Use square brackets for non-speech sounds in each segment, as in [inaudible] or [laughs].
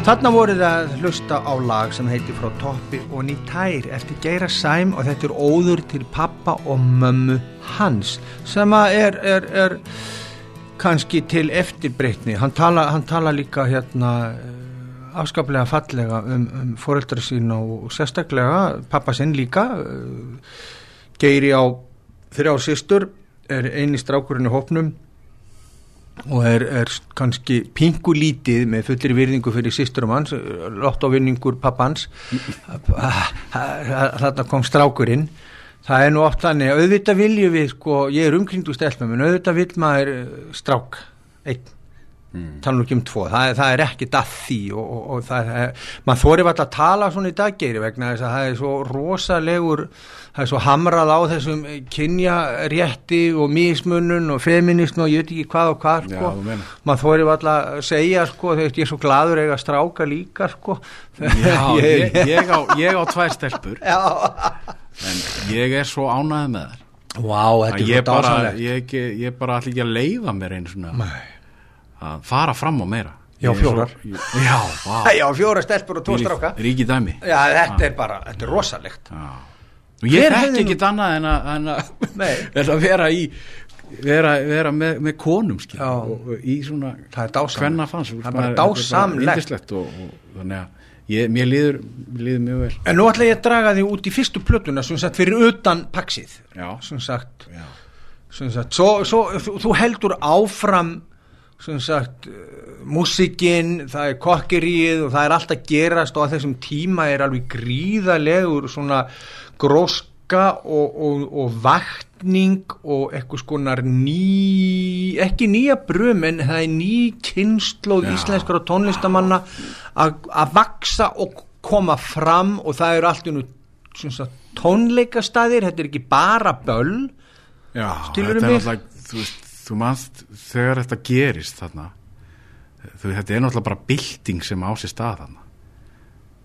Þarna voruð að hlusta á lag sem heitir Frá toppi og ný tær eftir Geira Sæm og þetta er óður til pappa og mömmu hans sem er, er, er kannski til eftirbreytni. Hann tala, hann tala líka hérna eh, afskaplega fallega um, um fóreldra sín og sérstaklega pappa sinn líka. Eh, Geiri á þrjá sýstur er eini strákurinn í hópnum og er, er kannski pingulítið með fullir virðingu fyrir sýsturum hans lottovinningur pappans. Þarna kom strákurinn. Það er nú oft þannig. Auðvitað vilju við sko, ég er umkringdu stelpum en auðvitað vil maður eh, strák einn mm. tala ekki um tvo, það, það er ekkit að því og, og, og það er, maður þóri alltaf að tala svona í daggeiri vegna þess að það er svo rosalegur það er svo hamrað á þessum kynjarétti og mismunun og feminism og ég veit ekki hvað og hvað sko. Já, maður þóri alltaf að segja sko þegar ég er svo gladur eiga stráka líka sko Já, [laughs] ég, ég, á, ég á tvær stelpur Já. en ég er svo ánæðið með þær Wow, er ég, ég bara allir ekki að leiða mér einu svona Nei að fara fram á meira. Já, fjórar. Já, [laughs] já, fjórar stelpur og tvo stráka. Ríki dæmi. Já, þetta er bara, þetta er rosalegt. Já. Ég þekki ekkit annað en að, en að, [laughs] [laughs] en að vera í vera, vera með, með konum skil, og, og í svona það er dásamlegt. það er bara dásamlegt. og, og þannig að Ég, mér líður, líður mjög vel. En nú ætla ég að draga því út í fyrstu plötuna sem sagt fyrir utan paksið sem sagt, sem sagt svo, svo, þú heldur áfram sem sagt músikinn, það er kokkeríið og það er allt að gerast og að þessum tíma er alveg gríðalegur svona gróska og, og, og vaktning og eitthvað skonar ný ekki nýja brum en það er ný kynnslóð íslenskar og tónlistamanna að vaksa og koma fram og það eru allt nú tónleikastæðir, þetta er ekki bara böll. Já, þetta er alltaf, þú veist þú mannst þegar þetta gerist þarna þú, þetta er náttúrulega bara bilding sem á sér stað þarna.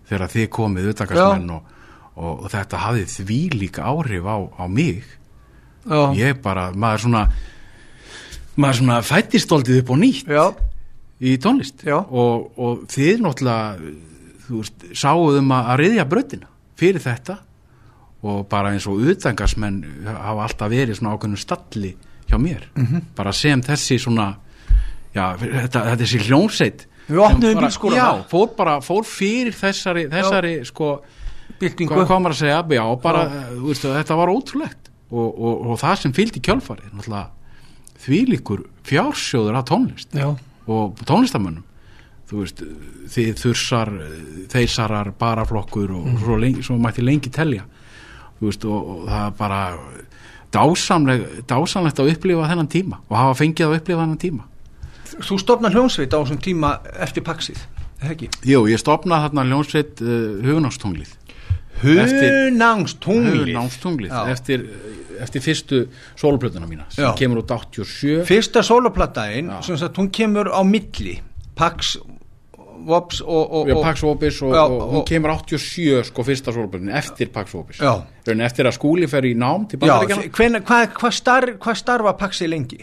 Þegar þið komið auðvitaðkarsmenn og, og, og þetta hafið því líka áhrif á, á mig. Já. ég bara, maður svona maður svona fættistóltið upp og nýtt Já. í tónlist. Og, og þið náttúrulega þú veist, sáuðum að, að riðja bröðina fyrir þetta. Og bara eins og auðvitaðkarsmenn hafa alltaf verið svona ákveðinu stalli hjá mér. Mm -hmm. bara sem þessi svona já, þetta, þetta er þessi hljómsveit. Við opnum bílskóra já, fór bara, fór fyrir þessari þessari, sko hvað kom maður að segja, já, bara veist, þetta var ótrúlegt. Og, og, og það sem fylgdi kjálfarið því líkur fjársjóður af tónlist. Já. og tónlistamönnum þú veist, þið þursar þeisarar, baraflokkur og mm. svo, lengi, svo mætti lengi telja. Þú veist, og, og það bara dásamlegt að upplifa þennan tíma og hafa fengið að upplifa þennan tíma. Þú stopnað hljómsveit á þessum tíma eftir paksið, ekki? Jú, ég stopnað þarna hljómsveit uh, hugunánstunglið Hugunánstunglið Hugunánstunglið eftir, eftir fyrstu soloplötuna mína sem Já. kemur út 87 Fyrsta soloplataðin, hún kemur á milli Paks Vops og, og, já, Pax Vopis og, og hún kemur 87 sko fyrsta sólbjörn eftir Pax Vopis eftir að skúli fer í nám hvað hva starf, hva starfa Paxi lengi?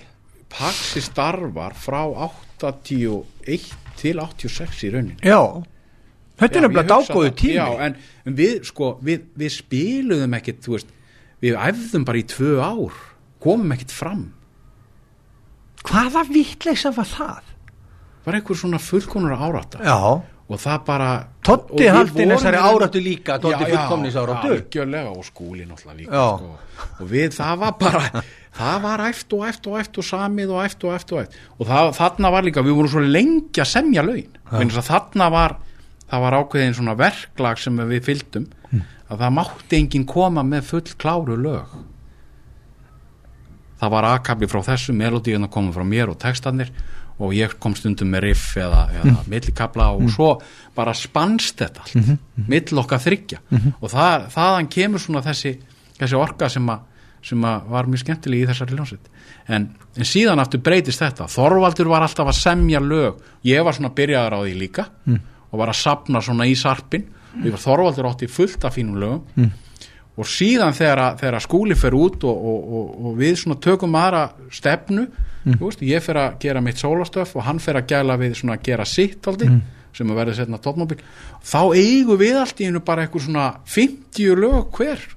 Paxi starfar frá 81 til 86 í raunin já, þetta er nefnilega dágóðu tími. Já, en, en við sko við, við spiluðum ekkit veist, við æfðum bara í tvö ár komum ekkit fram. Hvaða vittleisa var það? Var einhver svona fullkonur árata já. og það bara Totti haldi þessari áratu líka Totti fullkomnis áratu já, og skúli náttúrulega líka sko. og við það var bara [laughs] það var eft og eft og eft og samið og eft og eft og eft og það, þarna var líka við vorum svo lengi að semja laun. Þarna var það var ákveðin svona verklag sem við fylgdum mm. að það mátti enginn koma með full kláru lög. Það var aðkabli frá þessu melodíun að koma frá mér og textanir og ég kom stundum með riff eða, eða mm. millikabla og mm. svo bara spannst þetta allt, mm -hmm. mill okkar þryggja -hmm. og það, þaðan kemur svona þessi, þessi orka sem, a, sem a var mjög skemmtileg í þessari ljónsveit en, en síðan aftur breytist þetta Þorvaldur var alltaf að semja lög ég var svona byrjaður á því líka mm. og var að sapna svona í sarpin var Þorvaldur átti fullt af fínum lögum mm. Og síðan þegar, þegar skúli fer út og, og, og, og við svona tökum aðra stefnu mm. veist, ég fer að gera mitt sólastöf og hann fer að gæla við svona að gera sitt aldrei mm. sem að verði setna tóttmóbil þá eigum við allt í hennu bara eitthvað svona 50 lög hver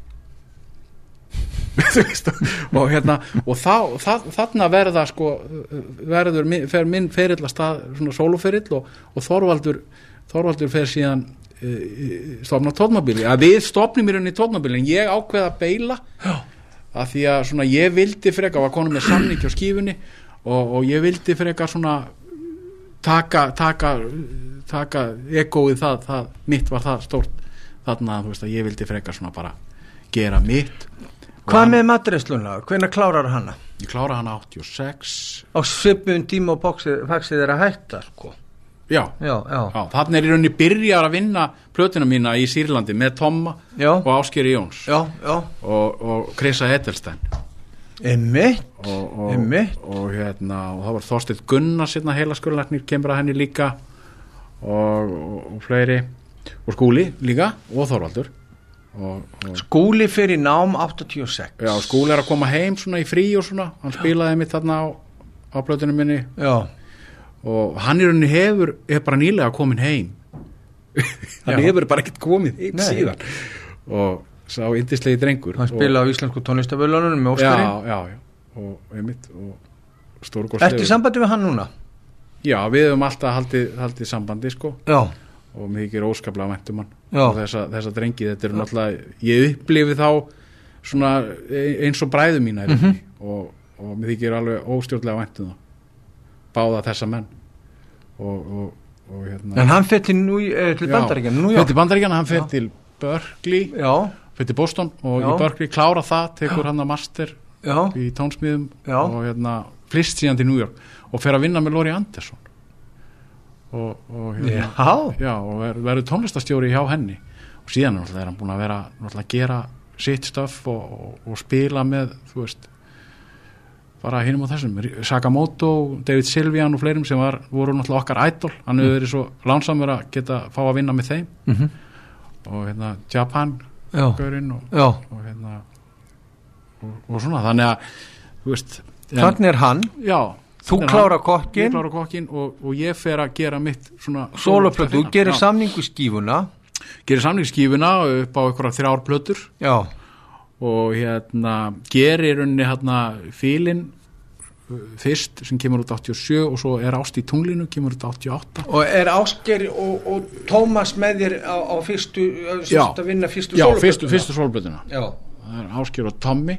[laughs] og hérna og þá, það, þarna verða sko verður, fer minn ferill að stað svona sóluferill og, og Þorvaldur Þorvaldur fer síðan stofna tóttmóbili að við stopnum í rauninni tóttmóbili en ég ákveða að beila að því að svona ég vildi freka var konum með samning á skífunni og, og ég vildi freka svona taka taka, taka egóið það, það mitt var það stórt þarna þú veist að ég vildi freka svona bara gera mitt Hvað með matreslunna? Hvenær klárar hana? ég klára hana 86 Á svipun tíma og faxið er að hætta, sko. Já, Já, já. þannig er í rauninni byrjar að vinna plötuna mína í Sýrlandi með Tomma og Áskeri Jóns. Og, og Krisa Edelstein Einmitt. og, og, hérna og það var Þorsteinn Gunnar sérna heila skurlæknir kemur að henni líka. Og, og, og fleiri. Og Skúli líka og Þorvaldur. Og, og Skúli fyrir nám 86. já, Skúli er að koma heim svona í frí og svona. Hann spilaði mitt þarna á, á plötunum minni. Já. Og hann í rauninni hefur er bara nýlega komin heim hann Já. hefur bara ekkert komið heim Nei. síðan og sá indislegi drengur Hann spilaði á Íslensku tónlistavölunum með já, Óskarinn. já, já og einmitt og stórgóðslegur Ertu í sambandi við hann núna? Já, við höfum alltaf haldið, haldið sambandi sko Já. og mér þykir óskaplega væntum hann Já. og þessa, þessa drengi, þetta er náttúrulega ég upplifi þá svona e- eins og bræðu mína mm Mhm. og, og mér þykir alveg óstjórnlega væntum það báða þessa menn og, og, og hérna En hann fyrir nú, eh, til bandaríkjan, Nú fyrir til bandaríkjana, hann fyrir til Berkeley, fyrir til Boston og Já. í Berkeley klára það, tekur [gasps] hann að master já. í tónsmiðum Já. og hérna flist síðan til New York og fer að vinna með Lori Anderson og, og hérna Já. já, og ver, verður tónlistastjóri hjá henni og síðan er hann búin að vera að gera sitt stöf og, og, og spila með þú veist bara hinum á þessum, Sakamoto David Silvian og fleirum sem var, voru náttúrulega okkar idol, hann hefur verið svo lánsamur að geta fá að vinna með þeim Mhm. og hérna Japan Já. gaurinn og, Já. og hérna og, og svona, þannig að þú veist, Þannig er hann. já, Þú hann- kokkinn. ég klára kokkin og, og ég fer að gera mitt svona Sóloplötu, þú gerir Já. samningu skífuna. gerir samningsskífuna upp á einhverja þrjár plötur Já. og hérna gerir unni hérna fílin fyrst sem kemur út 87 og svo er ást í tunglinu kemur út 88 Og er Ásker og, og Tómas með þér á, á fyrstu, Já. að vinna fyrstu já, sóloplötuna? fyrstu, fyrstu sólplötuna Já. það er Áskir og Tommy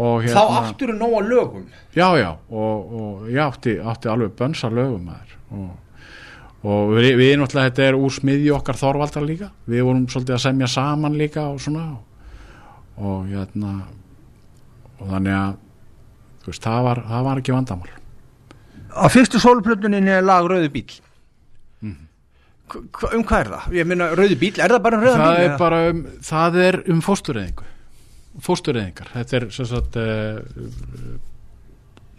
og Þá hérna aftur er nóga lögum. já, já, og, og ég átti, átti alveg bönsa lögum maður og, og við, við náttúrulega þetta er úr smiðju okkar Þorvaldar líka við vorum svolítið að semja saman líka og svona og, og hérna og þannig að þú veist, það var, það var ekki vandamál. Á fyrstu sóloplötuninni er lag Rauði bíl. Hva, um hvað er það? Ég meina Rauði bíl, er það bara um Rauða það bíl? er bara um, það er um fóstureyðingu. Fóstureyðingar. Þetta er sem sagt uh,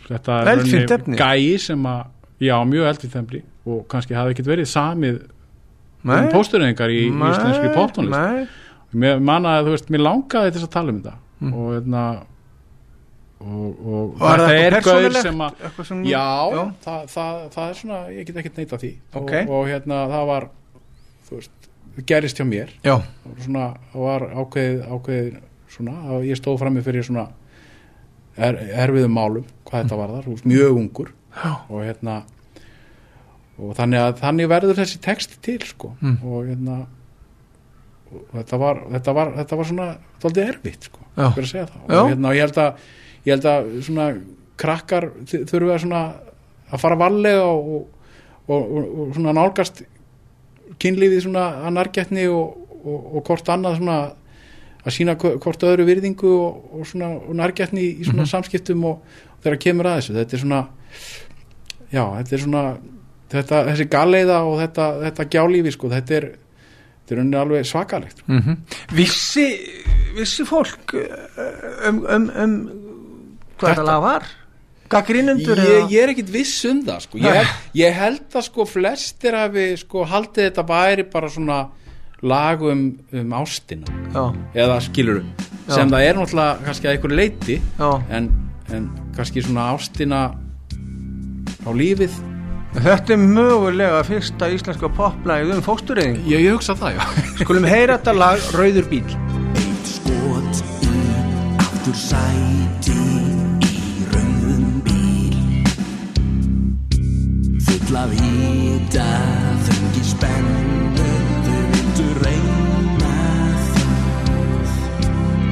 þetta er gæi sem að já, mjög eldfimt efni og kannski hafi ekkert verið samið um póstureyðingar í Nei, íslenski póttónlist Nei, mér manna að þú veist, mér langaði þess að tala um þetta. Mm. og hérna og, og, það er gaur sem að já, Já. Það, það, það er svona ég get ekkert neita því Ok. og, og hérna það var veist, gerist hjá mér Já, og svona var ákveðið, ákveðið svona að ég stóð frammi fyrir svona er, erfiðum málum hvað þetta var þar, mjög ungur Já. og hérna og þannig að þannig verður þessi text til sko Mm. og hérna og þetta var, þetta var, þetta var svona þáldið erfitt sko, Já. fyrir að segja það Já. og hérna og ég held að ég held að svona krakkar þurfa svona að fara varlega og, og, og, og svona nálgast kynlífið svona að nærgætni og, og, og hvort annað svona að sína hv- hvort öðru virðingu og, og svona og nærgætni í svona samskiptum og, þegar kemur að þessu. Þetta er svona já, þetta er svona þetta, þessi galleiða og þetta, þetta gjálífi sko, þetta er þetta er alveg svakalegt mm vissi, vissi fólk uh, um, um, um hvað þetta lag var. Ég, ég er ekkit viss um það sko. ég, held, ég held að sko flestir hafi sko haldið þetta væri bara svona lag um, um ástina. Já. eða skiluru Já. sem það er náttúrulega kannski að einhverju leiti en, en kannski svona ástina á lífið. Þetta er mögulega fyrsta íslenska poplæg um fókstureyðing Já, ég hugsa það, já. [laughs] Skulum heyra þetta lag, Rauður bíl Eitt skot í aftur sæl. full af hýta þengi spennu þau vildu reyna það.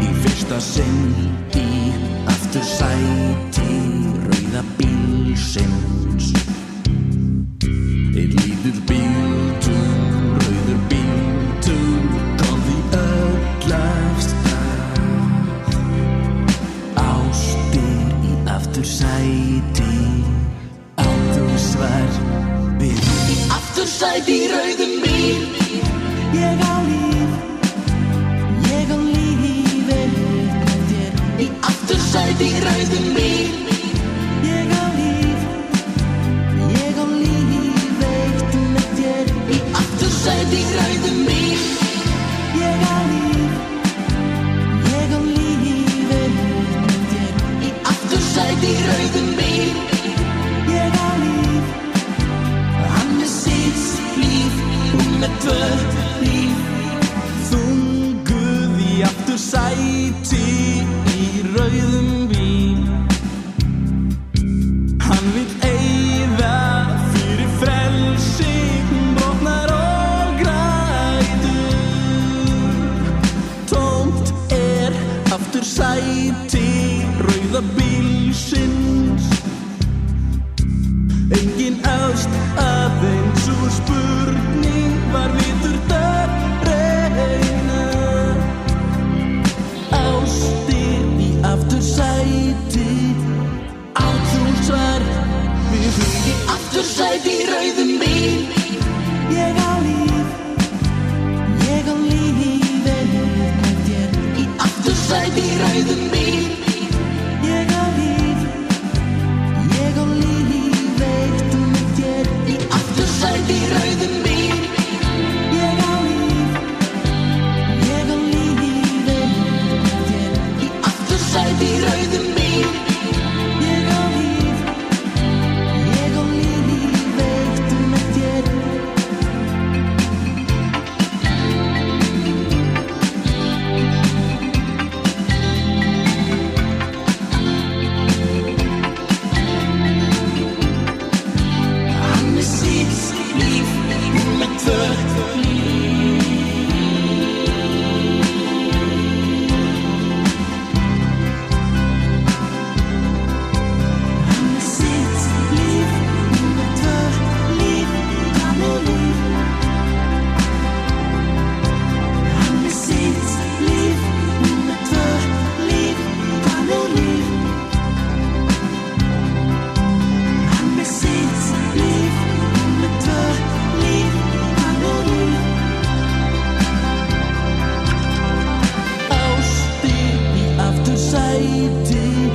Í fyrsta sendi aftur sæti rauða bílsins. Eitt lítur bíltun Zeit die Rüden lífsins. Engin ást aðeins og spurning var við þurft að reyna. Ástir í aftur sæti Átrúsar við hugi aftur sæti í rauðum bíl. Ég á líf, ég á lífi Ég á lífi, ég á lífi Aftur sæti í rauðum bíl. deep.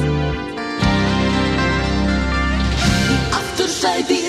After saving.